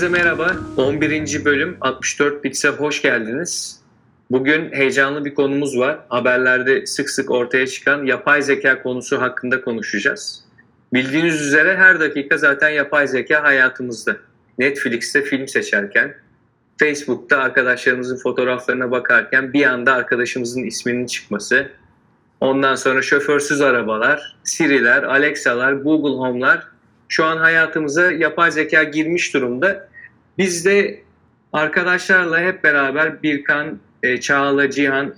Herkese merhaba. 11. bölüm 64 Bits'e hoş geldiniz. Bugün heyecanlı bir konumuz var. Haberlerde sık sık ortaya çıkan yapay zeka konusu hakkında konuşacağız. Bildiğiniz üzere her dakika zaten yapay zeka hayatımızda. Netflix'te film seçerken, Facebook'ta arkadaşlarımızın fotoğraflarına bakarken bir anda arkadaşımızın isminin çıkması, ondan sonra şoförsüz arabalar, Siri'ler, Alexa'lar, Google Home'lar şu an hayatımıza yapay zeka girmiş durumda. Biz de arkadaşlarla hep beraber Birkan, e, Çağla, Cihan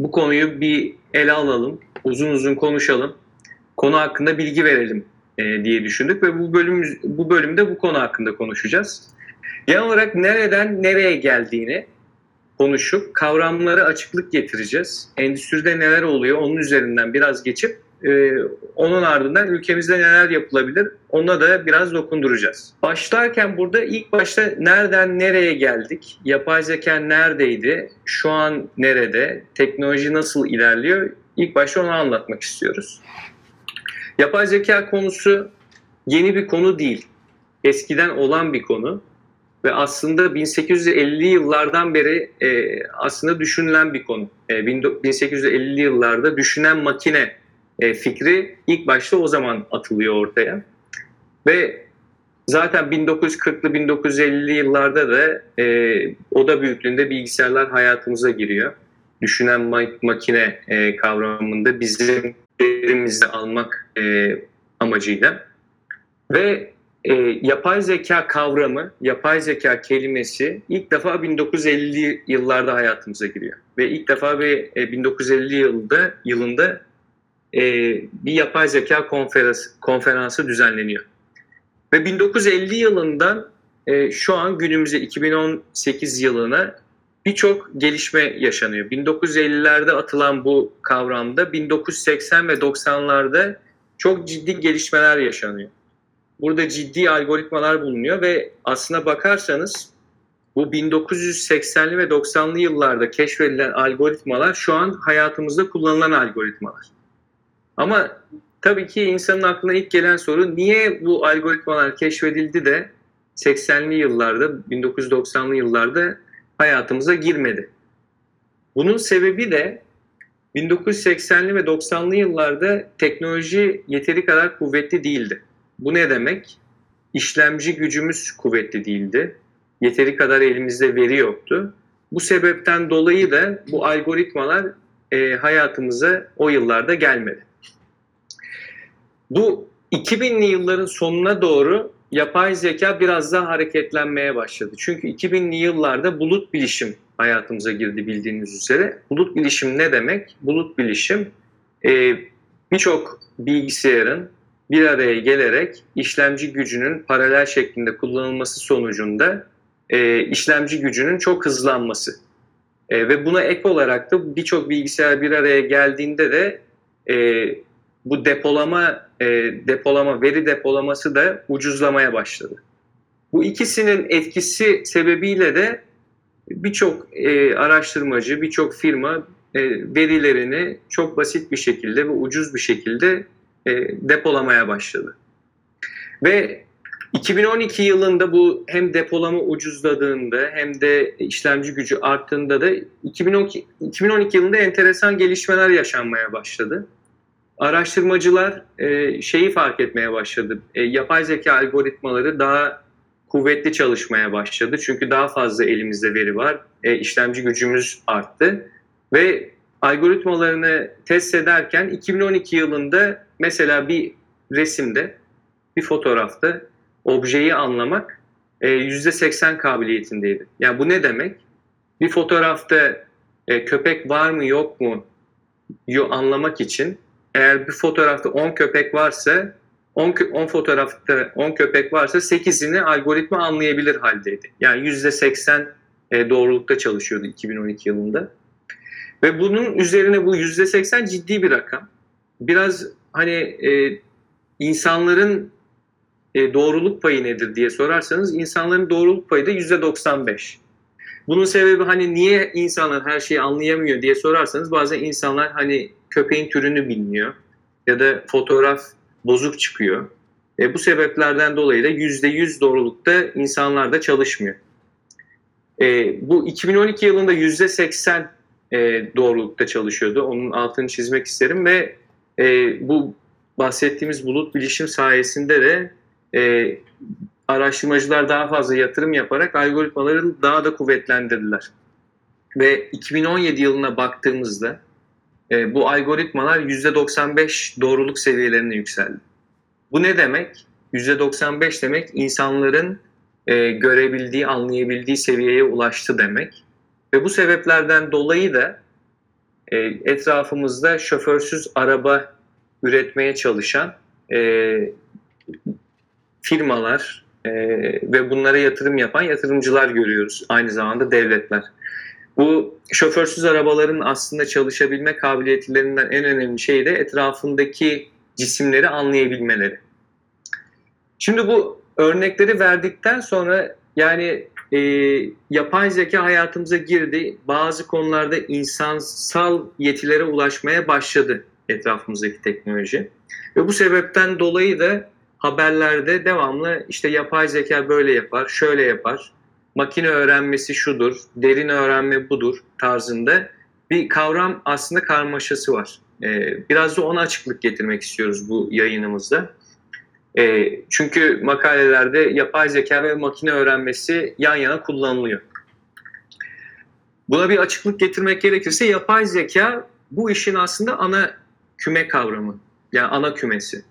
bu konuyu bir ele alalım, uzun uzun konuşalım, konu hakkında bilgi verelim e, diye düşündük ve bu bölüm bu bölümde bu konu hakkında konuşacağız. Genel olarak nereden nereye geldiğini konuşup kavramlara açıklık getireceğiz. Endüstride neler oluyor onun üzerinden biraz geçip e, onun ardından ülkemizde neler yapılabilir ona da biraz dokunduracağız. Başlarken burada ilk başta nereden nereye geldik? Yapay zeka neredeydi? Şu an nerede? Teknoloji nasıl ilerliyor? İlk başta onu anlatmak istiyoruz. Yapay zeka konusu yeni bir konu değil. Eskiden olan bir konu ve aslında 1850'li yıllardan beri e, aslında düşünülen bir konu. E, 1850'li yıllarda düşünen makine e, fikri ilk başta o zaman atılıyor ortaya. Ve zaten 1940'lı 1950'li yıllarda da e, oda büyüklüğünde bilgisayarlar hayatımıza giriyor. Düşünen ma- makine e, kavramında bizim elimizi almak e, amacıyla. Ve e, yapay zeka kavramı, yapay zeka kelimesi ilk defa 1950'li yıllarda hayatımıza giriyor. Ve ilk defa ve e, 1950 yılda yılında e, bir yapay zeka konferansı, konferansı düzenleniyor. Ve 1950 yılından e, şu an günümüze 2018 yılına birçok gelişme yaşanıyor. 1950'lerde atılan bu kavramda 1980 ve 90'larda çok ciddi gelişmeler yaşanıyor. Burada ciddi algoritmalar bulunuyor ve aslına bakarsanız bu 1980'li ve 90'lı yıllarda keşfedilen algoritmalar şu an hayatımızda kullanılan algoritmalar. Ama tabii ki insanın aklına ilk gelen soru niye bu algoritmalar keşfedildi de 80'li yıllarda, 1990'lı yıllarda hayatımıza girmedi. Bunun sebebi de 1980'li ve 90'lı yıllarda teknoloji yeteri kadar kuvvetli değildi. Bu ne demek? İşlemci gücümüz kuvvetli değildi. Yeteri kadar elimizde veri yoktu. Bu sebepten dolayı da bu algoritmalar e, hayatımıza o yıllarda gelmedi. Bu 2000'li yılların sonuna doğru yapay zeka biraz daha hareketlenmeye başladı. Çünkü 2000'li yıllarda bulut bilişim hayatımıza girdi bildiğiniz üzere. Bulut bilişim ne demek? Bulut bilişim e, birçok bilgisayarın bir araya gelerek işlemci gücünün paralel şeklinde kullanılması sonucunda e, işlemci gücünün çok hızlanması. E, ve buna ek olarak da birçok bilgisayar bir araya geldiğinde de bu depolama e, depolama veri depolaması da ucuzlamaya başladı. Bu ikisinin etkisi sebebiyle de birçok e, araştırmacı, birçok firma e, verilerini çok basit bir şekilde ve ucuz bir şekilde e, depolamaya başladı. Ve 2012 yılında bu hem depolama ucuzladığında hem de işlemci gücü arttığında da 2012, 2012 yılında enteresan gelişmeler yaşanmaya başladı. Araştırmacılar e, şeyi fark etmeye başladı. E, yapay zeka algoritmaları daha kuvvetli çalışmaya başladı. Çünkü daha fazla elimizde veri var. E, işlemci gücümüz arttı. Ve algoritmalarını test ederken 2012 yılında mesela bir resimde, bir fotoğrafta objeyi anlamak e, %80 kabiliyetindeydi. Yani bu ne demek? Bir fotoğrafta e, köpek var mı yok mu anlamak için eğer bir fotoğrafta 10 köpek varsa 10, 10 fotoğrafta 10 köpek varsa 8'ini algoritma anlayabilir haldeydi. Yani %80 e, doğrulukta çalışıyordu 2012 yılında. Ve bunun üzerine bu %80 ciddi bir rakam. Biraz hani e, insanların e, doğruluk payı nedir diye sorarsanız insanların doğruluk payı da %95. Bunun sebebi hani niye insanlar her şeyi anlayamıyor diye sorarsanız bazen insanlar hani köpeğin türünü bilmiyor ya da fotoğraf bozuk çıkıyor E, bu sebeplerden dolayı da %100 doğrulukta insanlar da çalışmıyor. E, bu 2012 yılında %80 e, doğrulukta çalışıyordu. Onun altını çizmek isterim ve e, bu bahsettiğimiz bulut bilişim sayesinde de e, araştırmacılar daha fazla yatırım yaparak algoritmaları daha da kuvvetlendirdiler. Ve 2017 yılına baktığımızda e, bu algoritmalar %95 doğruluk seviyelerine yükseldi. Bu ne demek? %95 demek insanların e, görebildiği, anlayabildiği seviyeye ulaştı demek. Ve bu sebeplerden dolayı da e, etrafımızda şoförsüz araba üretmeye çalışan e, firmalar e, ve bunlara yatırım yapan yatırımcılar görüyoruz. Aynı zamanda devletler. Bu şoförsüz arabaların aslında çalışabilme kabiliyetlerinden en önemli şey de etrafındaki cisimleri anlayabilmeleri. Şimdi bu örnekleri verdikten sonra yani e, yapay zeka hayatımıza girdi. Bazı konularda insansal yetilere ulaşmaya başladı etrafımızdaki teknoloji. Ve bu sebepten dolayı da haberlerde devamlı işte yapay zeka böyle yapar, şöyle yapar, makine öğrenmesi şudur, derin öğrenme budur tarzında bir kavram aslında karmaşası var. Ee, biraz da ona açıklık getirmek istiyoruz bu yayınımızda. Ee, çünkü makalelerde yapay zeka ve makine öğrenmesi yan yana kullanılıyor. Buna bir açıklık getirmek gerekirse yapay zeka bu işin aslında ana küme kavramı. Yani ana kümesi.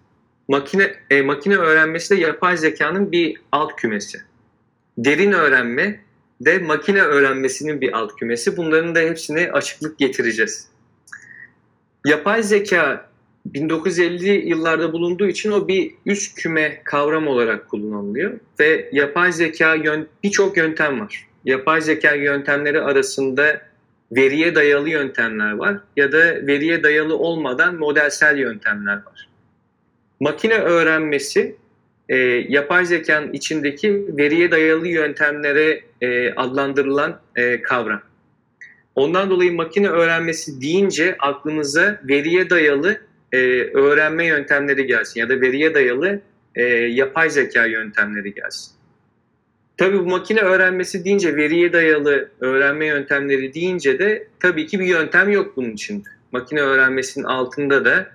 Makine e, makine öğrenmesi de yapay zekanın bir alt kümesi. Derin öğrenme de makine öğrenmesinin bir alt kümesi. Bunların da hepsine açıklık getireceğiz. Yapay zeka 1950 yıllarda bulunduğu için o bir üst küme kavram olarak kullanılıyor ve yapay zeka yön, birçok yöntem var. Yapay zeka yöntemleri arasında veriye dayalı yöntemler var ya da veriye dayalı olmadan modelsel yöntemler var. Makine öğrenmesi e, yapay zekanın içindeki veriye dayalı yöntemlere e, adlandırılan e, kavram. Ondan dolayı makine öğrenmesi deyince aklınıza veriye dayalı e, öğrenme yöntemleri gelsin ya da veriye dayalı e, yapay zeka yöntemleri gelsin. Tabii bu makine öğrenmesi deyince veriye dayalı öğrenme yöntemleri deyince de tabii ki bir yöntem yok bunun içinde. Makine öğrenmesinin altında da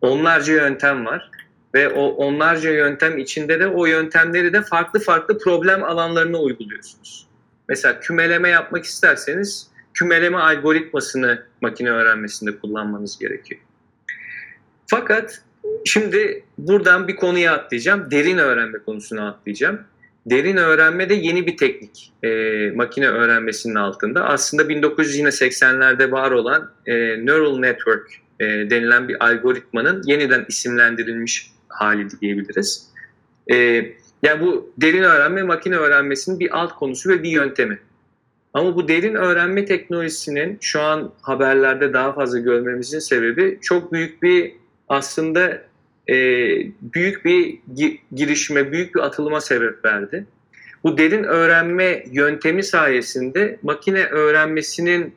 onlarca yöntem var ve o onlarca yöntem içinde de o yöntemleri de farklı farklı problem alanlarına uyguluyorsunuz. Mesela kümeleme yapmak isterseniz kümeleme algoritmasını makine öğrenmesinde kullanmanız gerekiyor. Fakat şimdi buradan bir konuya atlayacağım. Derin öğrenme konusuna atlayacağım. Derin öğrenme de yeni bir teknik e, makine öğrenmesinin altında. Aslında 1980'lerde var olan e, Neural Network e, denilen bir algoritmanın yeniden isimlendirilmiş hali diyebiliriz. E, yani bu derin öğrenme makine öğrenmesinin bir alt konusu ve bir yöntemi. Ama bu derin öğrenme teknolojisinin şu an haberlerde daha fazla görmemizin sebebi çok büyük bir aslında e, büyük bir girişime, büyük bir atılıma sebep verdi. Bu derin öğrenme yöntemi sayesinde makine öğrenmesinin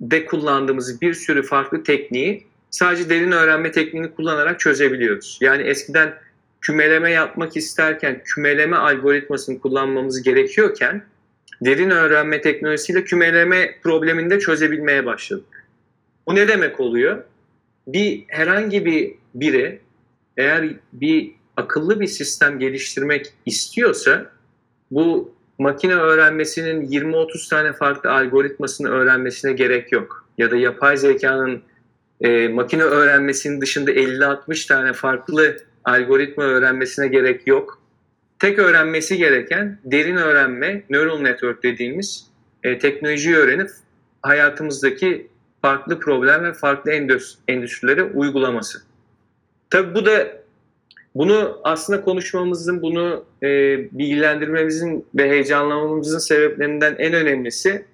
de kullandığımız bir sürü farklı tekniği sadece derin öğrenme tekniğini kullanarak çözebiliyoruz. Yani eskiden kümeleme yapmak isterken kümeleme algoritmasını kullanmamız gerekiyorken derin öğrenme teknolojisiyle kümeleme problemini de çözebilmeye başladık. Bu ne demek oluyor? Bir herhangi bir biri eğer bir akıllı bir sistem geliştirmek istiyorsa bu makine öğrenmesinin 20-30 tane farklı algoritmasını öğrenmesine gerek yok. Ya da yapay zekanın e, makine öğrenmesinin dışında 50-60 tane farklı algoritma öğrenmesine gerek yok. Tek öğrenmesi gereken derin öğrenme, neural network dediğimiz e, teknolojiyi öğrenip hayatımızdaki farklı problem ve farklı endüstrilere uygulaması. Tabii bu da bunu aslında konuşmamızın, bunu e, bilgilendirmemizin ve heyecanlanmamızın sebeplerinden en önemlisi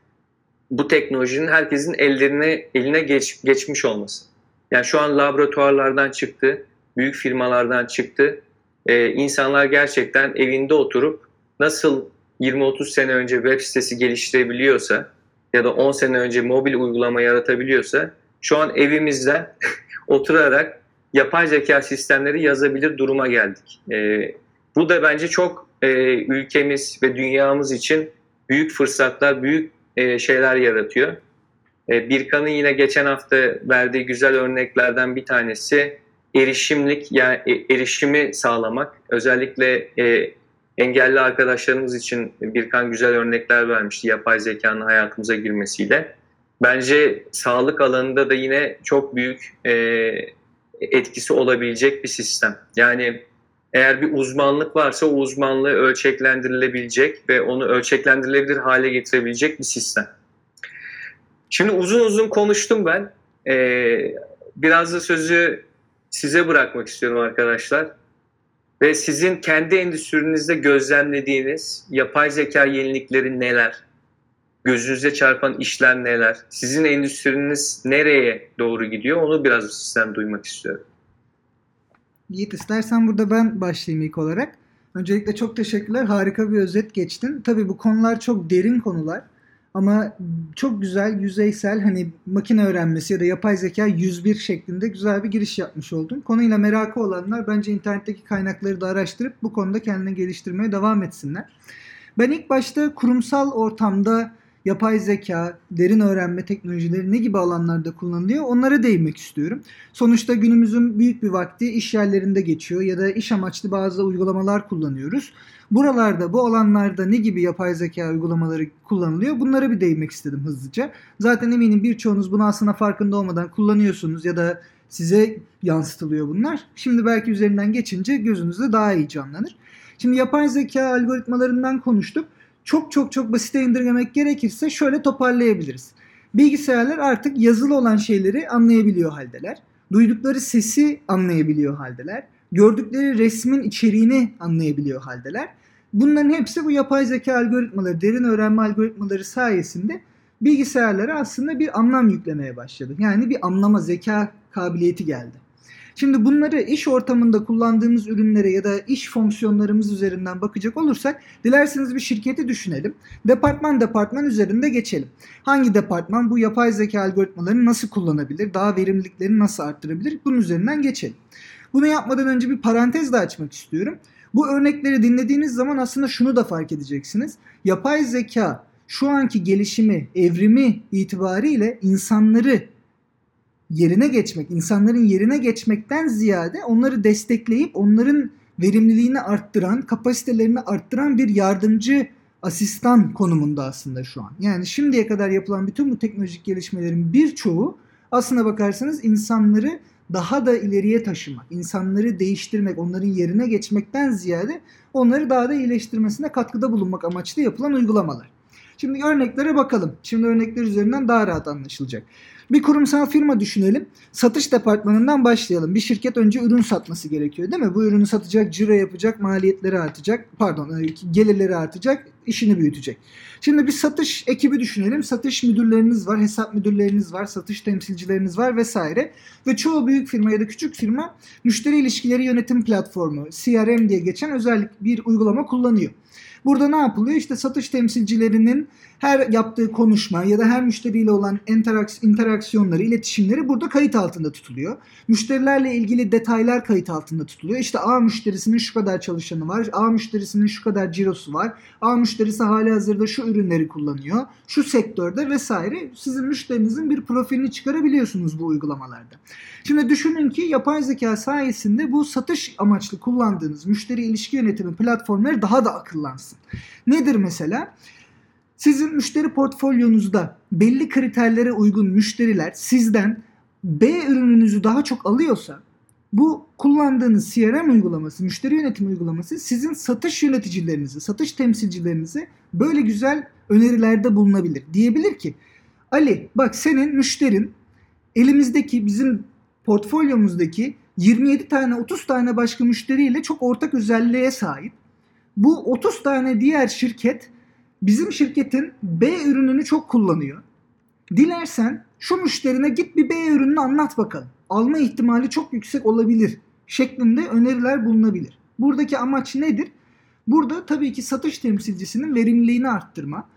bu teknolojinin herkesin ellerine eline geç, geçmiş olması. Yani şu an laboratuvarlardan çıktı, büyük firmalardan çıktı. Ee, insanlar gerçekten evinde oturup nasıl 20-30 sene önce web sitesi geliştirebiliyorsa ya da 10 sene önce mobil uygulama yaratabiliyorsa şu an evimizde oturarak yapay zeka sistemleri yazabilir duruma geldik. E, bu da bence çok e, ülkemiz ve dünyamız için büyük fırsatlar, büyük e, şeyler yaratıyor. E, Birkan'ın yine geçen hafta verdiği güzel örneklerden bir tanesi erişimlik, yani e, erişimi sağlamak. Özellikle e, engelli arkadaşlarımız için Birkan güzel örnekler vermişti yapay zekanın hayatımıza girmesiyle. Bence sağlık alanında da yine çok büyük e, etkisi olabilecek bir sistem. Yani eğer bir uzmanlık varsa o uzmanlığı ölçeklendirilebilecek ve onu ölçeklendirilebilir hale getirebilecek bir sistem. Şimdi uzun uzun konuştum ben. Ee, biraz da sözü size bırakmak istiyorum arkadaşlar. Ve sizin kendi endüstrinizde gözlemlediğiniz yapay zeka yenilikleri neler? Gözünüze çarpan işler neler? Sizin endüstriniz nereye doğru gidiyor? Onu biraz sizden duymak istiyorum. Yiğit istersen burada ben başlayayım ilk olarak. Öncelikle çok teşekkürler. Harika bir özet geçtin. Tabii bu konular çok derin konular. Ama çok güzel, yüzeysel hani makine öğrenmesi ya da yapay zeka 101 şeklinde güzel bir giriş yapmış oldum. Konuyla merakı olanlar bence internetteki kaynakları da araştırıp bu konuda kendini geliştirmeye devam etsinler. Ben ilk başta kurumsal ortamda yapay zeka, derin öğrenme teknolojileri ne gibi alanlarda kullanılıyor onlara değinmek istiyorum. Sonuçta günümüzün büyük bir vakti iş yerlerinde geçiyor ya da iş amaçlı bazı uygulamalar kullanıyoruz. Buralarda, bu alanlarda ne gibi yapay zeka uygulamaları kullanılıyor? Bunlara bir değinmek istedim hızlıca. Zaten eminim birçoğunuz bunu aslında farkında olmadan kullanıyorsunuz ya da size yansıtılıyor bunlar. Şimdi belki üzerinden geçince gözünüzde daha iyi canlanır. Şimdi yapay zeka algoritmalarından konuştuk çok çok çok basite indirgemek gerekirse şöyle toparlayabiliriz. Bilgisayarlar artık yazılı olan şeyleri anlayabiliyor haldeler. Duydukları sesi anlayabiliyor haldeler. Gördükleri resmin içeriğini anlayabiliyor haldeler. Bunların hepsi bu yapay zeka algoritmaları, derin öğrenme algoritmaları sayesinde bilgisayarlara aslında bir anlam yüklemeye başladı. Yani bir anlama zeka kabiliyeti geldi. Şimdi bunları iş ortamında kullandığımız ürünlere ya da iş fonksiyonlarımız üzerinden bakacak olursak dilerseniz bir şirketi düşünelim. Departman departman üzerinde geçelim. Hangi departman bu yapay zeka algoritmalarını nasıl kullanabilir? Daha verimliliklerini nasıl arttırabilir? Bunun üzerinden geçelim. Bunu yapmadan önce bir parantez de açmak istiyorum. Bu örnekleri dinlediğiniz zaman aslında şunu da fark edeceksiniz. Yapay zeka şu anki gelişimi, evrimi itibariyle insanları yerine geçmek, insanların yerine geçmekten ziyade onları destekleyip onların verimliliğini arttıran, kapasitelerini arttıran bir yardımcı asistan konumunda aslında şu an. Yani şimdiye kadar yapılan bütün bu teknolojik gelişmelerin birçoğu aslına bakarsanız insanları daha da ileriye taşımak, insanları değiştirmek, onların yerine geçmekten ziyade onları daha da iyileştirmesine katkıda bulunmak amaçlı yapılan uygulamalar. Şimdi örneklere bakalım. Şimdi örnekler üzerinden daha rahat anlaşılacak. Bir kurumsal firma düşünelim. Satış departmanından başlayalım. Bir şirket önce ürün satması gerekiyor değil mi? Bu ürünü satacak, ciro yapacak, maliyetleri artacak. Pardon, e, gelirleri artacak, işini büyütecek. Şimdi bir satış ekibi düşünelim. Satış müdürleriniz var, hesap müdürleriniz var, satış temsilcileriniz var vesaire. Ve çoğu büyük firma ya da küçük firma müşteri ilişkileri yönetim platformu, CRM diye geçen özellik bir uygulama kullanıyor. Burada ne yapılıyor? İşte satış temsilcilerinin her yaptığı konuşma ya da her müşteriyle olan interaksiyonları, iletişimleri burada kayıt altında tutuluyor. Müşterilerle ilgili detaylar kayıt altında tutuluyor. İşte A müşterisinin şu kadar çalışanı var, A müşterisinin şu kadar cirosu var, A müşterisi hali hazırda şu ürünleri kullanıyor, şu sektörde vesaire. Sizin müşterinizin bir profilini çıkarabiliyorsunuz bu uygulamalarda. Şimdi düşünün ki yapay zeka sayesinde bu satış amaçlı kullandığınız müşteri ilişki yönetimi platformları daha da akıllansın. Nedir mesela? Sizin müşteri portfolyonuzda belli kriterlere uygun müşteriler sizden B ürününüzü daha çok alıyorsa bu kullandığınız CRM uygulaması, müşteri yönetim uygulaması sizin satış yöneticilerinizi, satış temsilcilerinizi böyle güzel önerilerde bulunabilir. Diyebilir ki Ali bak senin müşterin elimizdeki bizim portfolyomuzdaki 27 tane 30 tane başka müşteriyle çok ortak özelliğe sahip. Bu 30 tane diğer şirket bizim şirketin B ürününü çok kullanıyor. Dilersen şu müşterine git bir B ürününü anlat bakalım. Alma ihtimali çok yüksek olabilir şeklinde öneriler bulunabilir. Buradaki amaç nedir? Burada tabii ki satış temsilcisinin verimliliğini arttırma,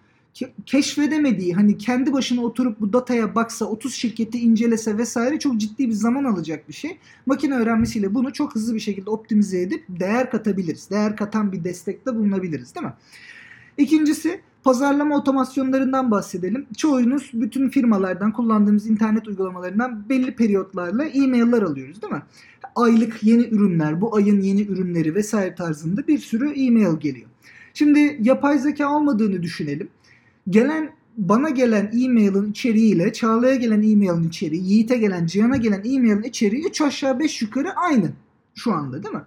keşfedemediği hani kendi başına oturup bu dataya baksa 30 şirketi incelese vesaire çok ciddi bir zaman alacak bir şey. Makine öğrenmesiyle bunu çok hızlı bir şekilde optimize edip değer katabiliriz. Değer katan bir destekte bulunabiliriz değil mi? İkincisi pazarlama otomasyonlarından bahsedelim. Çoğunuz bütün firmalardan kullandığımız internet uygulamalarından belli periyotlarla e-mailler alıyoruz değil mi? Aylık yeni ürünler, bu ayın yeni ürünleri vesaire tarzında bir sürü e-mail geliyor. Şimdi yapay zeka olmadığını düşünelim. Gelen bana gelen e-mail'in içeriğiyle Çağla'ya gelen e-mail'in içeriği, Yiğit'e gelen, Cihan'a gelen e-mail'in içeriği 3 aşağı 5 yukarı aynı şu anda değil mi?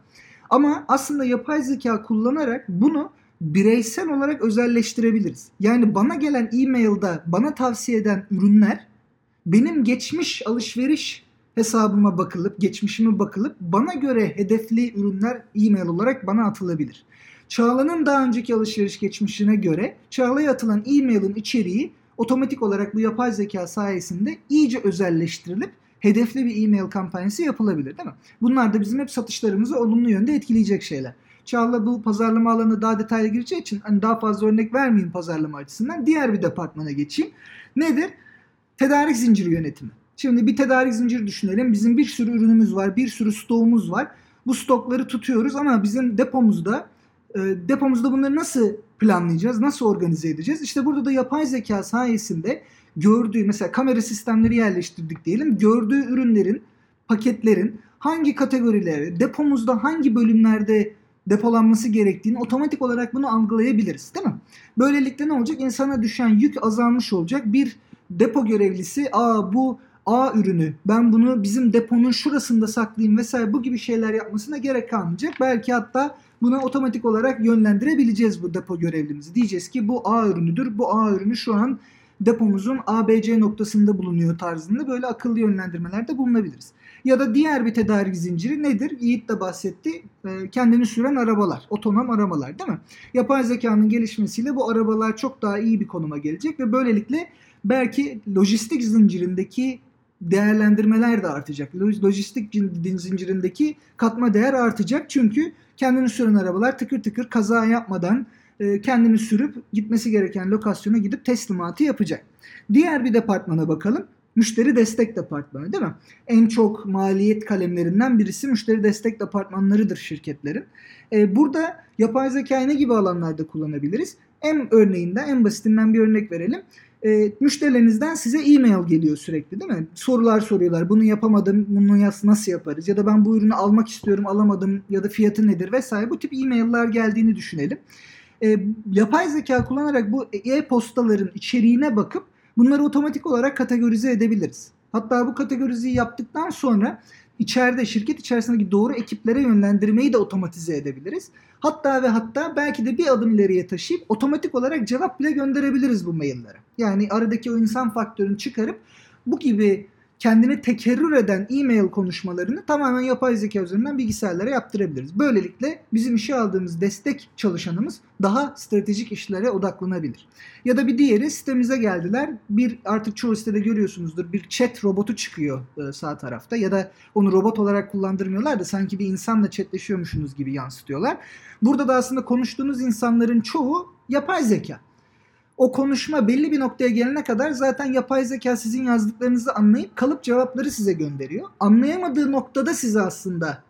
Ama aslında yapay zeka kullanarak bunu bireysel olarak özelleştirebiliriz. Yani bana gelen e-mail'da bana tavsiye eden ürünler benim geçmiş alışveriş hesabıma bakılıp, geçmişime bakılıp bana göre hedefli ürünler e-mail olarak bana atılabilir. Çağla'nın daha önceki alışveriş geçmişine göre Çağla'ya atılan e-mail'in içeriği otomatik olarak bu yapay zeka sayesinde iyice özelleştirilip hedefli bir e-mail kampanyası yapılabilir değil mi? Bunlar da bizim hep satışlarımızı olumlu yönde etkileyecek şeyler. Çağla bu pazarlama alanı daha detaylı gireceği için hani daha fazla örnek vermeyeyim pazarlama açısından. Diğer bir departmana geçeyim. Nedir? Tedarik zinciri yönetimi. Şimdi bir tedarik zinciri düşünelim. Bizim bir sürü ürünümüz var, bir sürü stoğumuz var. Bu stokları tutuyoruz ama bizim depomuzda depomuzda bunları nasıl planlayacağız, nasıl organize edeceğiz? İşte burada da yapay zeka sayesinde gördüğü mesela kamera sistemleri yerleştirdik diyelim. Gördüğü ürünlerin, paketlerin hangi kategorileri, depomuzda hangi bölümlerde depolanması gerektiğini otomatik olarak bunu algılayabiliriz değil mi? Böylelikle ne olacak? İnsana düşen yük azalmış olacak. Bir depo görevlisi aa bu A ürünü ben bunu bizim deponun şurasında saklayayım vesaire bu gibi şeyler yapmasına gerek kalmayacak. Belki hatta buna otomatik olarak yönlendirebileceğiz bu depo görevlimizi. Diyeceğiz ki bu A ürünüdür. Bu A ürünü şu an depomuzun ABC noktasında bulunuyor tarzında böyle akıllı yönlendirmelerde bulunabiliriz. Ya da diğer bir tedarik zinciri nedir? Yiğit de bahsetti. E, kendini süren arabalar, otonom arabalar değil mi? Yapay zekanın gelişmesiyle bu arabalar çok daha iyi bir konuma gelecek ve böylelikle belki lojistik zincirindeki değerlendirmeler de artacak. Lojistik zincirindeki katma değer artacak. Çünkü kendini süren arabalar tıkır tıkır kaza yapmadan e, kendini sürüp gitmesi gereken lokasyona gidip teslimatı yapacak. Diğer bir departmana bakalım. Müşteri destek departmanı değil mi? En çok maliyet kalemlerinden birisi müşteri destek departmanlarıdır şirketlerin. Ee, burada yapay zekayı ne gibi alanlarda kullanabiliriz? En örneğinden, en basitinden bir örnek verelim. Ee, müşterilerinizden size e-mail geliyor sürekli değil mi? Sorular soruyorlar. Bunu yapamadım, bunu nasıl yaparız? Ya da ben bu ürünü almak istiyorum, alamadım ya da fiyatı nedir vesaire. Bu tip e-mailler geldiğini düşünelim. Ee, yapay zeka kullanarak bu e-postaların içeriğine bakıp Bunları otomatik olarak kategorize edebiliriz. Hatta bu kategorizeyi yaptıktan sonra içeride şirket içerisindeki doğru ekiplere yönlendirmeyi de otomatize edebiliriz. Hatta ve hatta belki de bir adım ileriye taşıyıp otomatik olarak cevap bile gönderebiliriz bu maillere. Yani aradaki o insan faktörünü çıkarıp bu gibi kendini tekerrür eden e-mail konuşmalarını tamamen yapay zeka üzerinden bilgisayarlara yaptırabiliriz. Böylelikle bizim işe aldığımız destek çalışanımız daha stratejik işlere odaklanabilir. Ya da bir diğeri sitemize geldiler. Bir artık çoğu sitede görüyorsunuzdur bir chat robotu çıkıyor e, sağ tarafta ya da onu robot olarak kullandırmıyorlar da sanki bir insanla chatleşiyormuşsunuz gibi yansıtıyorlar. Burada da aslında konuştuğunuz insanların çoğu yapay zeka o konuşma belli bir noktaya gelene kadar zaten yapay zeka sizin yazdıklarınızı anlayıp kalıp cevapları size gönderiyor. Anlayamadığı noktada sizi aslında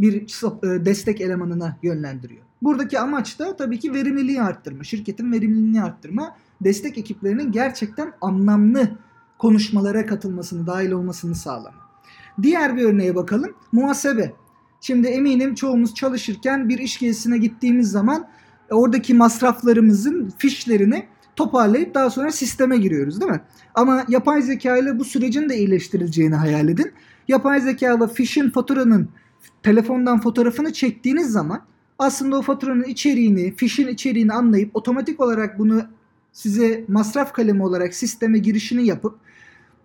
bir e, destek elemanına yönlendiriyor. Buradaki amaç da tabii ki verimliliği arttırma, şirketin verimliliğini arttırma, destek ekiplerinin gerçekten anlamlı konuşmalara katılmasını, dahil olmasını sağlama. Diğer bir örneğe bakalım. Muhasebe. Şimdi eminim çoğumuz çalışırken bir iş gezisine gittiğimiz zaman oradaki masraflarımızın fişlerini toparlayıp daha sonra sisteme giriyoruz değil mi? Ama yapay zeka ile bu sürecin de iyileştirileceğini hayal edin. Yapay zeka ile fişin faturanın telefondan fotoğrafını çektiğiniz zaman aslında o faturanın içeriğini, fişin içeriğini anlayıp otomatik olarak bunu size masraf kalemi olarak sisteme girişini yapıp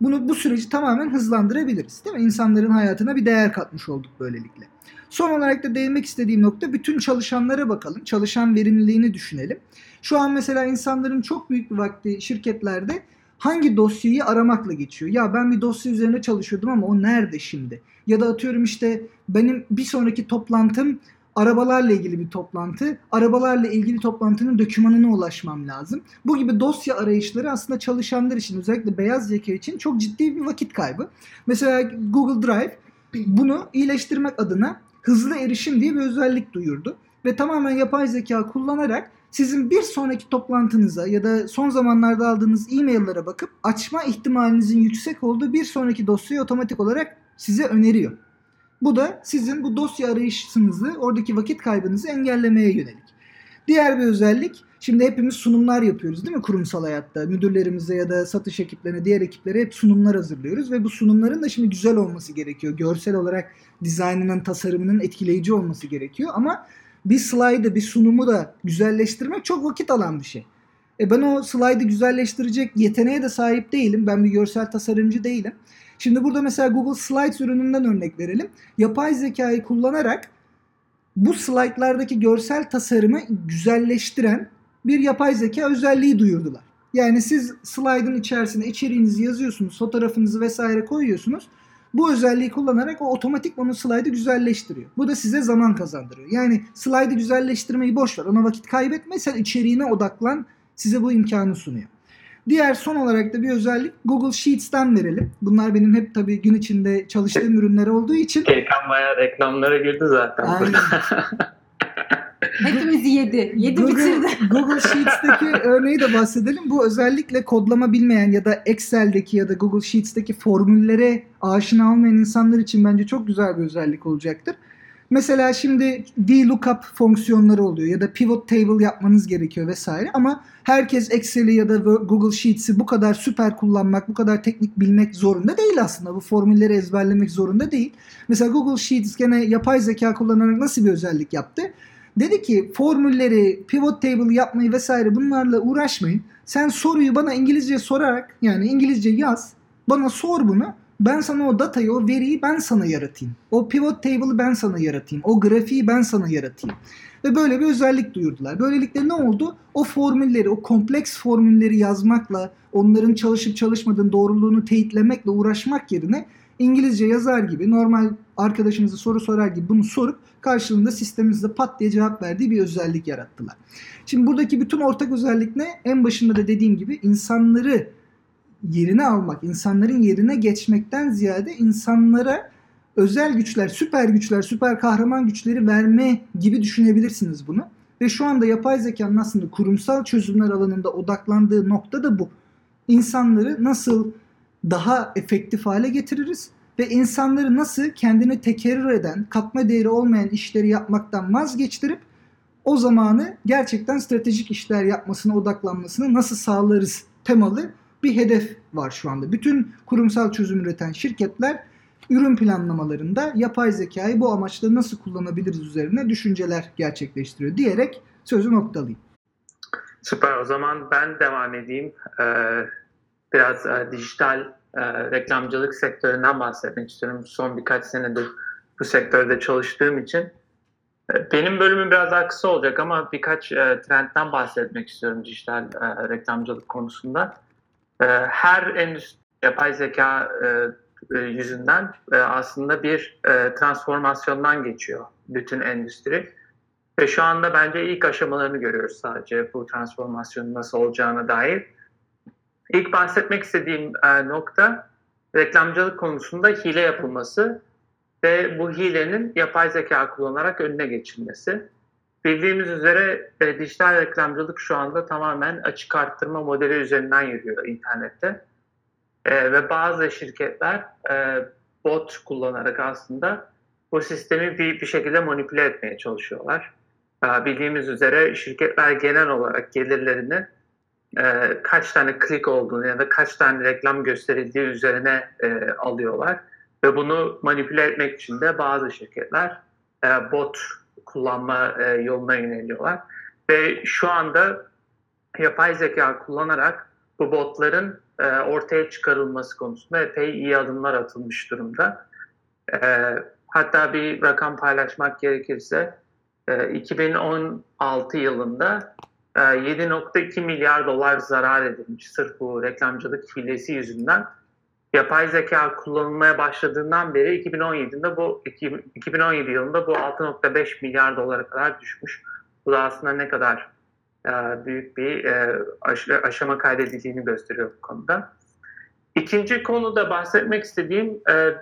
bunu bu süreci tamamen hızlandırabiliriz. Değil mi? İnsanların hayatına bir değer katmış olduk böylelikle. Son olarak da değinmek istediğim nokta bütün çalışanlara bakalım. Çalışan verimliliğini düşünelim. Şu an mesela insanların çok büyük bir vakti şirketlerde hangi dosyayı aramakla geçiyor. Ya ben bir dosya üzerine çalışıyordum ama o nerede şimdi? Ya da atıyorum işte benim bir sonraki toplantım arabalarla ilgili bir toplantı. Arabalarla ilgili toplantının dokümanına ulaşmam lazım. Bu gibi dosya arayışları aslında çalışanlar için özellikle beyaz yaka için çok ciddi bir vakit kaybı. Mesela Google Drive bunu iyileştirmek adına hızlı erişim diye bir özellik duyurdu. Ve tamamen yapay zeka kullanarak sizin bir sonraki toplantınıza ya da son zamanlarda aldığınız e-maillere bakıp açma ihtimalinizin yüksek olduğu bir sonraki dosyayı otomatik olarak size öneriyor. Bu da sizin bu dosya arayışınızı, oradaki vakit kaybınızı engellemeye yönelik. Diğer bir özellik, şimdi hepimiz sunumlar yapıyoruz değil mi kurumsal hayatta? Müdürlerimize ya da satış ekiplerine, diğer ekiplere hep sunumlar hazırlıyoruz ve bu sunumların da şimdi güzel olması gerekiyor. Görsel olarak dizaynının, tasarımının etkileyici olması gerekiyor ama bir slaydı, bir sunumu da güzelleştirmek çok vakit alan bir şey. E ben o slaydı güzelleştirecek yeteneğe de sahip değilim. Ben bir görsel tasarımcı değilim. Şimdi burada mesela Google Slides ürününden örnek verelim. Yapay zekayı kullanarak bu slaytlardaki görsel tasarımı güzelleştiren bir yapay zeka özelliği duyurdular. Yani siz slaytın içerisine içeriğinizi yazıyorsunuz, fotoğrafınızı vesaire koyuyorsunuz. Bu özelliği kullanarak o otomatik onun slaydı güzelleştiriyor. Bu da size zaman kazandırıyor. Yani slaydı güzelleştirmeyi boş ver. Ona vakit kaybetme. Sen içeriğine odaklan. Size bu imkanı sunuyor. Diğer son olarak da bir özellik Google Sheets'ten verelim. Bunlar benim hep tabii gün içinde çalıştığım ürünler olduğu için. Keykan bayağı reklamlara girdi zaten. Aynen. Hepimizi yedi. Yedi Google, bitirdi. Google Sheets'teki örneği de bahsedelim. Bu özellikle kodlama bilmeyen ya da Excel'deki ya da Google Sheets'teki formüllere aşina olmayan insanlar için bence çok güzel bir özellik olacaktır. Mesela şimdi VLOOKUP fonksiyonları oluyor ya da pivot table yapmanız gerekiyor vesaire ama herkes Excel'i ya da Google Sheets'i bu kadar süper kullanmak, bu kadar teknik bilmek zorunda değil aslında. Bu formülleri ezberlemek zorunda değil. Mesela Google Sheets gene yapay zeka kullanarak nasıl bir özellik yaptı? Dedi ki formülleri, pivot table yapmayı vesaire bunlarla uğraşmayın. Sen soruyu bana İngilizce sorarak yani İngilizce yaz. Bana sor bunu. Ben sana o datayı, o veriyi ben sana yaratayım. O pivot table'ı ben sana yaratayım. O grafiği ben sana yaratayım. Ve böyle bir özellik duyurdular. Böylelikle ne oldu? O formülleri, o kompleks formülleri yazmakla, onların çalışıp çalışmadığını doğruluğunu teyitlemekle uğraşmak yerine İngilizce yazar gibi normal arkadaşınıza soru sorar gibi bunu sorup karşılığında sisteminizde pat diye cevap verdiği bir özellik yarattılar. Şimdi buradaki bütün ortak özellik ne? En başında da dediğim gibi insanları yerine almak, insanların yerine geçmekten ziyade insanlara özel güçler, süper güçler, süper kahraman güçleri verme gibi düşünebilirsiniz bunu. Ve şu anda yapay zekanın aslında kurumsal çözümler alanında odaklandığı nokta da bu. İnsanları nasıl daha efektif hale getiririz ve insanları nasıl kendini tekerrür eden, katma değeri olmayan işleri yapmaktan vazgeçtirip o zamanı gerçekten stratejik işler yapmasına odaklanmasını nasıl sağlarız temalı bir hedef var şu anda. Bütün kurumsal çözüm üreten şirketler ürün planlamalarında yapay zekayı bu amaçla nasıl kullanabiliriz üzerine düşünceler gerçekleştiriyor diyerek sözü noktalayayım. Süper o zaman ben devam edeyim. Ee, biraz e, dijital e, reklamcılık sektöründen bahsetmek istiyorum. Son birkaç senedir bu sektörde çalıştığım için. E, benim bölümüm biraz daha kısa olacak ama birkaç e, trendten bahsetmek istiyorum dijital e, reklamcılık konusunda. E, her endüstri yapay zeka e, e, yüzünden e, aslında bir e, transformasyondan geçiyor bütün endüstri. Ve şu anda bence ilk aşamalarını görüyoruz sadece bu transformasyonun nasıl olacağına dair. İlk bahsetmek istediğim e, nokta reklamcılık konusunda hile yapılması ve bu hilenin yapay zeka kullanarak önüne geçilmesi. Bildiğimiz üzere e, dijital reklamcılık şu anda tamamen açık arttırma modeli üzerinden yürüyor internette. E, ve bazı şirketler e, bot kullanarak aslında bu sistemi bir, bir şekilde manipüle etmeye çalışıyorlar. E, bildiğimiz üzere şirketler genel olarak gelirlerini e, kaç tane klik olduğunu ya da kaç tane reklam gösterildiği üzerine e, alıyorlar. Ve bunu manipüle etmek için de bazı şirketler e, bot kullanma e, yoluna yöneliyorlar. Ve şu anda yapay zeka kullanarak bu botların e, ortaya çıkarılması konusunda epey iyi adımlar atılmış durumda. E, hatta bir rakam paylaşmak gerekirse e, 2016 yılında 7.2 milyar dolar zarar edilmiş sırf bu reklamcılık hilesi yüzünden. yapay zeka kullanılmaya başladığından beri 2017'de bu 2017 yılında bu 6.5 milyar dolara kadar düşmüş. Bu da aslında ne kadar e, büyük bir e, aşama kaydedildiğini gösteriyor bu konuda. İkinci konuda bahsetmek istediğim e,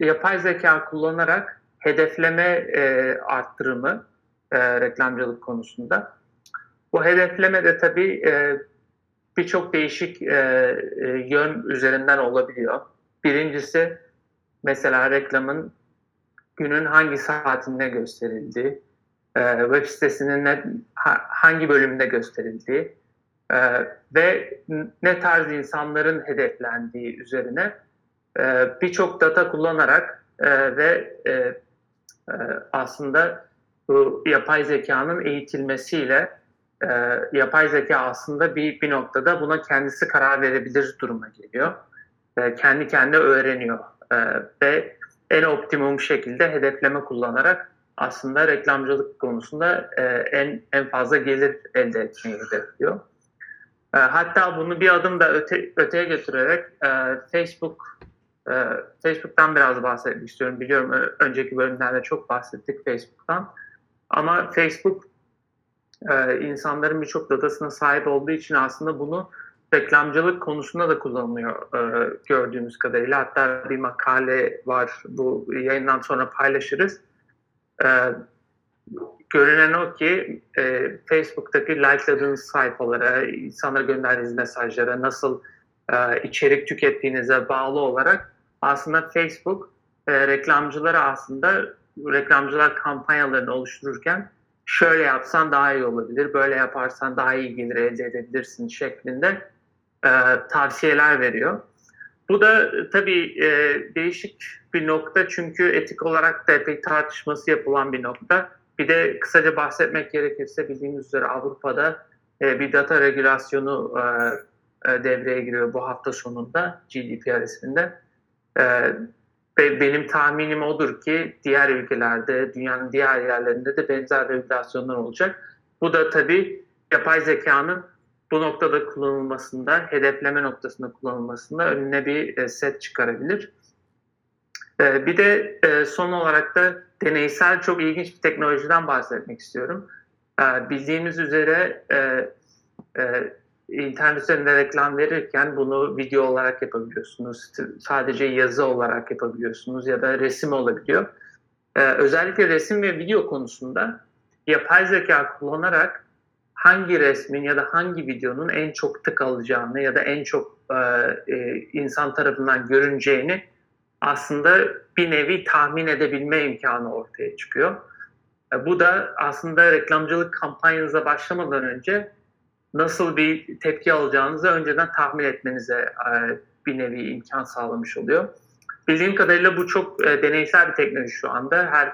yapay zeka kullanarak hedefleme arttırımı reklamcılık konusunda. Bu hedefleme de tabii birçok değişik yön üzerinden olabiliyor. Birincisi mesela reklamın günün hangi saatinde gösterildiği, e, web sitesinin ne, hangi bölümünde gösterildiği e, ve ne tarz insanların hedeflendiği üzerine e, birçok data kullanarak e, ve e, e, aslında bu yapay zekanın eğitilmesiyle e, yapay zeka aslında bir, bir noktada buna kendisi karar verebilir duruma geliyor. E, kendi kendine öğreniyor e, ve en optimum şekilde hedefleme kullanarak aslında reklamcılık konusunda e, en en fazla gelir elde etmeyi hedefliyor. E, hatta bunu bir adım da öte, öteye götürerek e, Facebook e, Facebook'tan biraz bahsetmek istiyorum. Biliyorum önceki bölümlerde çok bahsettik Facebook'tan. Ama Facebook e, insanların birçok datasına sahip olduğu için aslında bunu reklamcılık konusunda da kullanılıyor e, gördüğümüz kadarıyla. Hatta bir makale var bu yayından sonra paylaşırız e, görünen o ki e, Facebook'taki like'ladığınız sayfalara, insanlara gönderdiğiniz mesajlara nasıl e, içerik tükettiğinize bağlı olarak aslında Facebook e, reklamcılara aslında reklamcılar kampanyalarını oluştururken şöyle yapsan daha iyi olabilir, böyle yaparsan daha iyi gelir elde edebilirsin şeklinde e, tavsiyeler veriyor. Bu da tabii e, değişik bir nokta çünkü etik olarak da epey tartışması yapılan bir nokta. Bir de kısaca bahsetmek gerekirse bildiğiniz üzere Avrupa'da e, bir data regülasyonu e, e, devreye giriyor bu hafta sonunda GDPR isminde. E, ve benim tahminim odur ki diğer ülkelerde, dünyanın diğer yerlerinde de benzer regülasyonlar olacak. Bu da tabii yapay zekanın bu noktada kullanılmasında, hedefleme noktasında kullanılmasında önüne bir e, set çıkarabilir. E, bir de e, son olarak da deneysel çok ilginç bir teknolojiden bahsetmek istiyorum. Bildiğiniz üzere internet üzerinde reklam verirken bunu video olarak yapabiliyorsunuz. Sadece yazı olarak yapabiliyorsunuz ya da resim olabiliyor. Özellikle resim ve video konusunda yapay zeka kullanarak hangi resmin ya da hangi videonun en çok tık alacağını ya da en çok e, e, insan tarafından görüneceğini aslında bir nevi tahmin edebilme imkanı ortaya çıkıyor. E, bu da aslında reklamcılık kampanyanıza başlamadan önce nasıl bir tepki alacağınızı önceden tahmin etmenize e, bir nevi imkan sağlamış oluyor. Bildiğim kadarıyla bu çok e, deneysel bir teknoloji şu anda. Her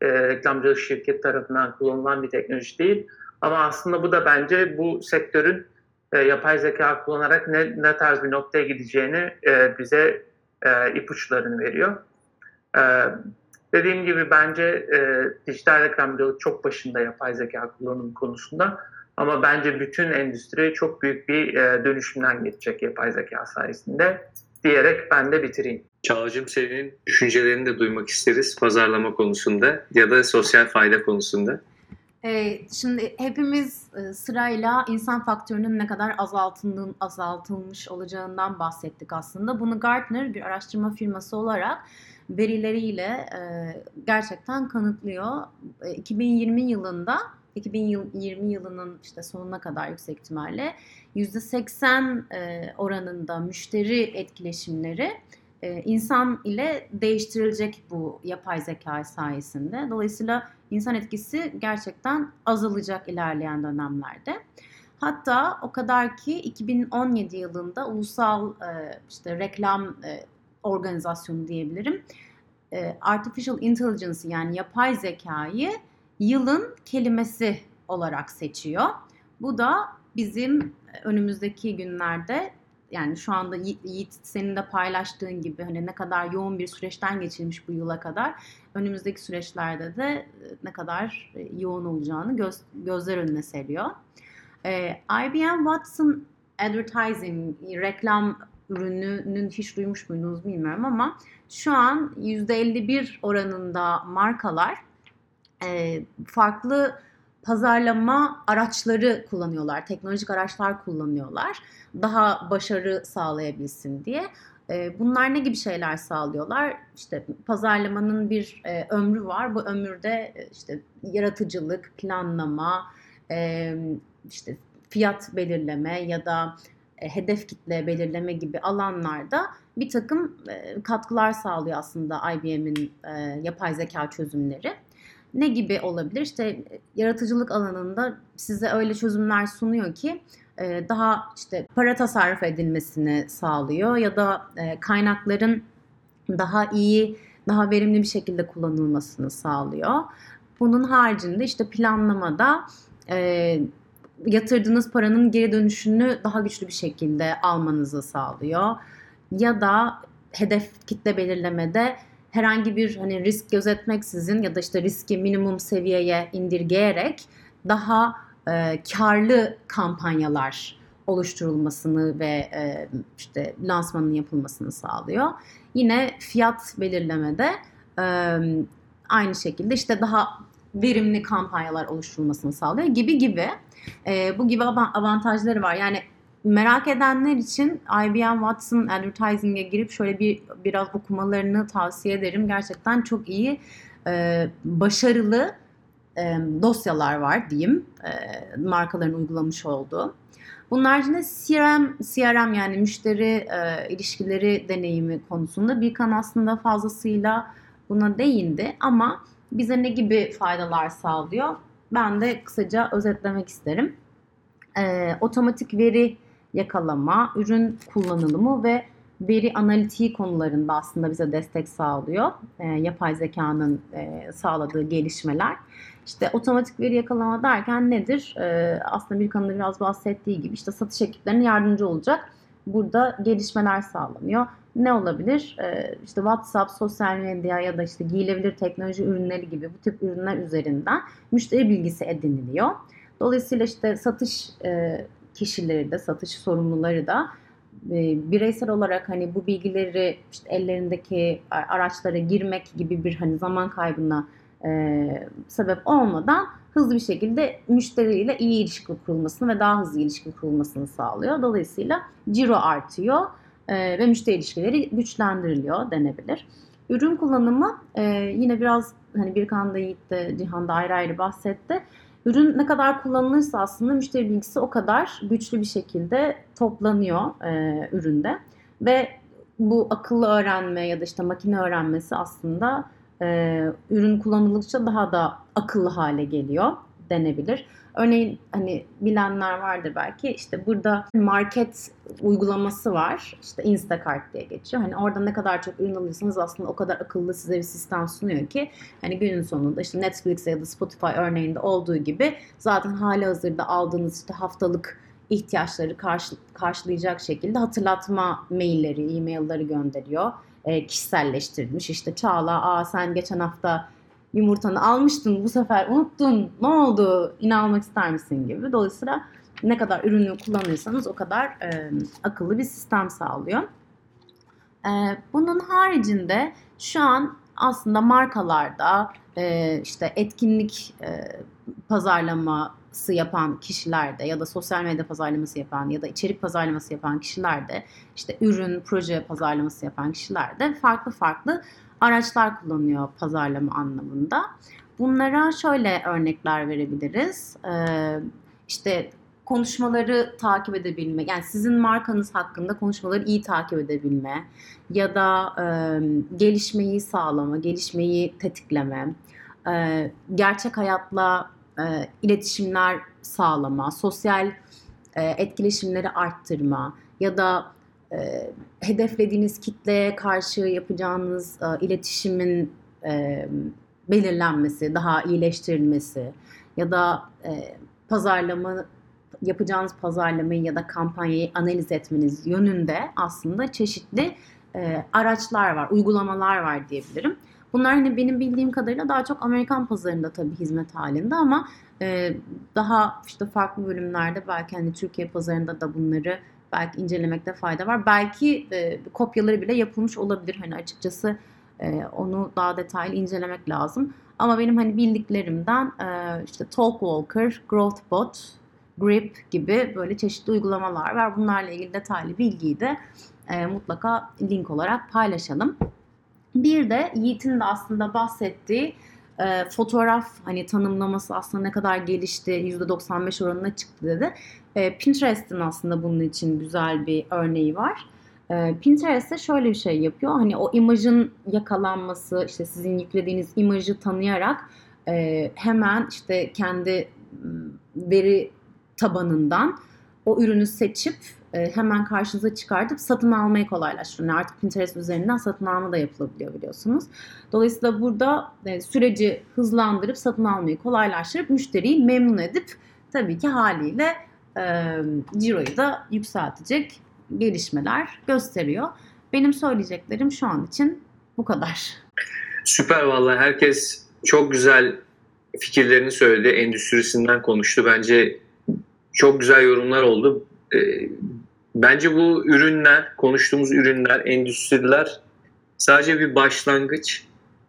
e, reklamcılık şirket tarafından kullanılan bir teknoloji değil. Ama aslında bu da bence bu sektörün e, yapay zeka kullanarak ne, ne tarz bir noktaya gideceğini e, bize ipuçlarını veriyor. Dediğim gibi bence e, dijital reklamcılık çok başında yapay zeka kullanım konusunda. Ama bence bütün endüstri çok büyük bir e, dönüşümden geçecek yapay zeka sayesinde diyerek ben de bitireyim. Çağcığım senin düşüncelerini de duymak isteriz pazarlama konusunda ya da sosyal fayda konusunda. Ee, şimdi hepimiz e, sırayla insan faktörünün ne kadar azaltıldığın, azaltılmış olacağından bahsettik aslında. Bunu Gartner bir araştırma firması olarak verileriyle e, gerçekten kanıtlıyor. 2020 e, yılında 2020 yılının işte sonuna kadar yüksek ihtimalle %80 oranında müşteri etkileşimleri insan ile değiştirilecek bu yapay zeka sayesinde. Dolayısıyla insan etkisi gerçekten azalacak ilerleyen dönemlerde. Hatta o kadar ki 2017 yılında ulusal e, işte reklam e, organizasyonu diyebilirim. E, Artificial Intelligence yani yapay zekayı yılın kelimesi olarak seçiyor. Bu da bizim önümüzdeki günlerde yani şu anda Yiğit senin de paylaştığın gibi hani ne kadar yoğun bir süreçten geçirmiş bu yıla kadar önümüzdeki süreçlerde de e, ne kadar e, yoğun olacağını göz, gözler önüne seriyor. Ee, IBM Watson Advertising reklam ürününün hiç duymuş muydunuz bilmiyorum ama şu an %51 oranında markalar e, farklı pazarlama araçları kullanıyorlar, teknolojik araçlar kullanıyorlar. Daha başarı sağlayabilsin diye. E, bunlar ne gibi şeyler sağlıyorlar? İşte pazarlamanın bir e, ömrü var. Bu ömürde işte yaratıcılık, planlama, işte fiyat belirleme ya da hedef kitle belirleme gibi alanlarda bir takım katkılar sağlıyor aslında IBM'in yapay zeka çözümleri. Ne gibi olabilir? İşte e, yaratıcılık alanında size öyle çözümler sunuyor ki e, daha işte para tasarruf edilmesini sağlıyor ya da e, kaynakların daha iyi, daha verimli bir şekilde kullanılmasını sağlıyor. Bunun haricinde işte planlamada yatırdığınız paranın geri dönüşünü daha güçlü bir şekilde almanızı sağlıyor. Ya da hedef kitle belirlemede herhangi bir hani risk gözetmeksizin ya da işte riski minimum seviyeye indirgeyerek daha e, karlı kampanyalar oluşturulmasını ve e, işte lansmanın yapılmasını sağlıyor. Yine fiyat belirlemede e, aynı şekilde işte daha verimli kampanyalar oluşturulmasını sağlıyor gibi gibi. E, bu gibi avantajları var. Yani merak edenler için IBM Watson Advertising'e girip şöyle bir biraz okumalarını tavsiye ederim. Gerçekten çok iyi, e, başarılı e, dosyalar var diyeyim. E, markaların uygulamış olduğu. Bunun haricinde CRM, CRM yani müşteri e, ilişkileri deneyimi konusunda Birkan aslında fazlasıyla buna değindi ama bize ne gibi faydalar sağlıyor? Ben de kısaca özetlemek isterim. E, otomatik veri yakalama, ürün kullanılımı ve veri analitiği konularında aslında bize destek sağlıyor. E, yapay zekanın e, sağladığı gelişmeler. İşte otomatik veri yakalama derken nedir? E, aslında bir kanında biraz bahsettiği gibi işte satış ekiplerine yardımcı olacak. Burada gelişmeler sağlanıyor. Ne olabilir? E, işte WhatsApp, sosyal medya ya da işte giyilebilir teknoloji ürünleri gibi bu tip ürünler üzerinden müşteri bilgisi ediniliyor. Dolayısıyla işte satış e, kişileri de, satış sorumluları da e, bireysel olarak hani bu bilgileri işte ellerindeki araçlara girmek gibi bir hani zaman kaybına e, sebep olmadan hızlı bir şekilde müşteriyle iyi ilişki kurulmasını ve daha hızlı ilişki kurulmasını sağlıyor. Dolayısıyla ciro artıyor e, ve müşteri ilişkileri güçlendiriliyor denebilir. Ürün kullanımı e, yine biraz hani Birkan da Yiğit de Cihan da ayrı ayrı bahsetti. Ürün ne kadar kullanılırsa aslında müşteri bilgisi o kadar güçlü bir şekilde toplanıyor e, üründe. Ve bu akıllı öğrenme ya da işte makine öğrenmesi aslında e, ürün kullanıldıkça daha da akıllı hale geliyor denebilir. Örneğin hani bilenler vardır belki işte burada market uygulaması var. İşte Instacart diye geçiyor. Hani orada ne kadar çok ürün alırsanız aslında o kadar akıllı size bir sistem sunuyor ki hani günün sonunda işte Netflix ya da Spotify örneğinde olduğu gibi zaten hali hazırda aldığınız işte haftalık ihtiyaçları karşı, karşılayacak şekilde hatırlatma mailleri, e-mailleri gönderiyor. E, kişiselleştirilmiş işte Çağla aa sen geçen hafta yumurtanı almıştın bu sefer unuttun ne oldu yine ister misin gibi. Dolayısıyla ne kadar ürünü kullanırsanız o kadar e, akıllı bir sistem sağlıyor. E, bunun haricinde şu an aslında markalarda e, işte etkinlik e, pazarlaması yapan kişilerde ya da sosyal medya pazarlaması yapan ya da içerik pazarlaması yapan kişilerde işte ürün, proje pazarlaması yapan kişilerde farklı farklı araçlar kullanıyor pazarlama anlamında. Bunlara şöyle örnekler verebiliriz. Ee, işte konuşmaları takip edebilme, yani sizin markanız hakkında konuşmaları iyi takip edebilme ya da e, gelişmeyi sağlama, gelişmeyi tetikleme, e, gerçek hayatla e, iletişimler sağlama, sosyal etkileşimleri arttırma ya da e, hedeflediğiniz kitleye karşı yapacağınız e, iletişimin e, belirlenmesi, daha iyileştirilmesi ya da e, pazarlama yapacağınız pazarlamayı ya da kampanyayı analiz etmeniz yönünde aslında çeşitli e, araçlar var, uygulamalar var diyebilirim. Bunlar hani benim bildiğim kadarıyla daha çok Amerikan pazarında tabii hizmet halinde ama e, daha işte farklı bölümlerde belki hani Türkiye pazarında da bunları belki incelemekte fayda var. Belki e, kopyaları bile yapılmış olabilir. Hani açıkçası e, onu daha detaylı incelemek lazım. Ama benim hani bildiklerimden e, işte Talkwalker, Growthbot, Grip gibi böyle çeşitli uygulamalar var. Bunlarla ilgili detaylı bilgiyi de e, mutlaka link olarak paylaşalım. Bir de Yiğit'in de aslında bahsettiği e, fotoğraf hani tanımlaması aslında ne kadar gelişti, %95 oranına çıktı dedi. E, Pinterest'in aslında bunun için güzel bir örneği var. E, Pinterest'te şöyle bir şey yapıyor. Hani o imajın yakalanması, işte sizin yüklediğiniz imajı tanıyarak e, hemen işte kendi m, veri tabanından o ürünü seçip hemen karşınıza çıkartıp satın almayı kolaylaştırıyor. Yani artık Pinterest üzerinden satın alma da yapılabiliyor biliyorsunuz. Dolayısıyla burada e, süreci hızlandırıp satın almayı kolaylaştırıp müşteriyi memnun edip tabii ki haliyle e, ciroyu da yükseltecek gelişmeler gösteriyor. Benim söyleyeceklerim şu an için bu kadar. Süper vallahi herkes çok güzel fikirlerini söyledi. Endüstrisinden konuştu. Bence çok güzel yorumlar oldu. Bence bu ürünler, konuştuğumuz ürünler, endüstriler sadece bir başlangıç.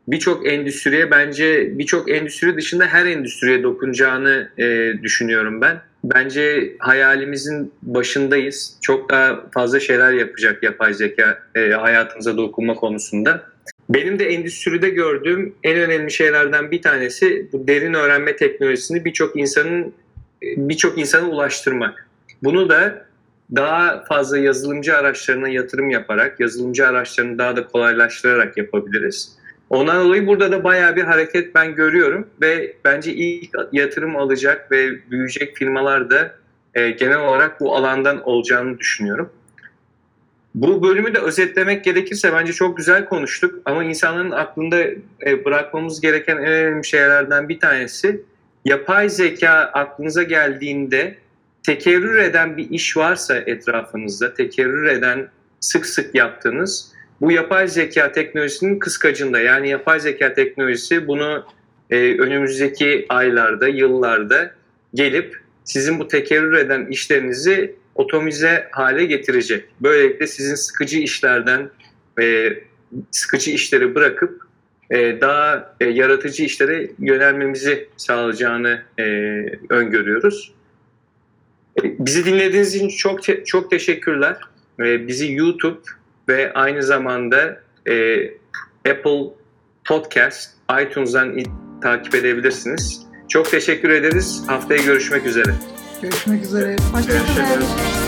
Birçok endüstriye bence birçok endüstri dışında her endüstriye dokunacağını e, düşünüyorum ben. Bence hayalimizin başındayız. Çok daha fazla şeyler yapacak yapay zeka e, hayatımıza dokunma konusunda. Benim de endüstride gördüğüm en önemli şeylerden bir tanesi bu derin öğrenme teknolojisini birçok insanın birçok insana ulaştırmak. Bunu da daha fazla yazılımcı araçlarına yatırım yaparak, yazılımcı araçlarını daha da kolaylaştırarak yapabiliriz. Ondan dolayı burada da bayağı bir hareket ben görüyorum ve bence ilk yatırım alacak ve büyüyecek firmalar da e, genel olarak bu alandan olacağını düşünüyorum. Bu bölümü de özetlemek gerekirse bence çok güzel konuştuk ama insanların aklında e, bırakmamız gereken en önemli şeylerden bir tanesi yapay zeka aklınıza geldiğinde tekerrür eden bir iş varsa etrafınızda, tekerrür eden sık sık yaptığınız bu yapay zeka teknolojisinin kıskacında. Yani yapay zeka teknolojisi bunu e, önümüzdeki aylarda, yıllarda gelip sizin bu tekerrür eden işlerinizi otomize hale getirecek. Böylelikle sizin sıkıcı işlerden e, sıkıcı işleri bırakıp e, daha e, yaratıcı işlere yönelmemizi sağlayacağını e, öngörüyoruz. Bizi dinlediğiniz için çok te- çok teşekkürler. Ee, bizi YouTube ve aynı zamanda e, Apple Podcast, iTunes'dan i- takip edebilirsiniz. Çok teşekkür ederiz. Haftaya görüşmek üzere. Görüşmek üzere. Hoşçakalın.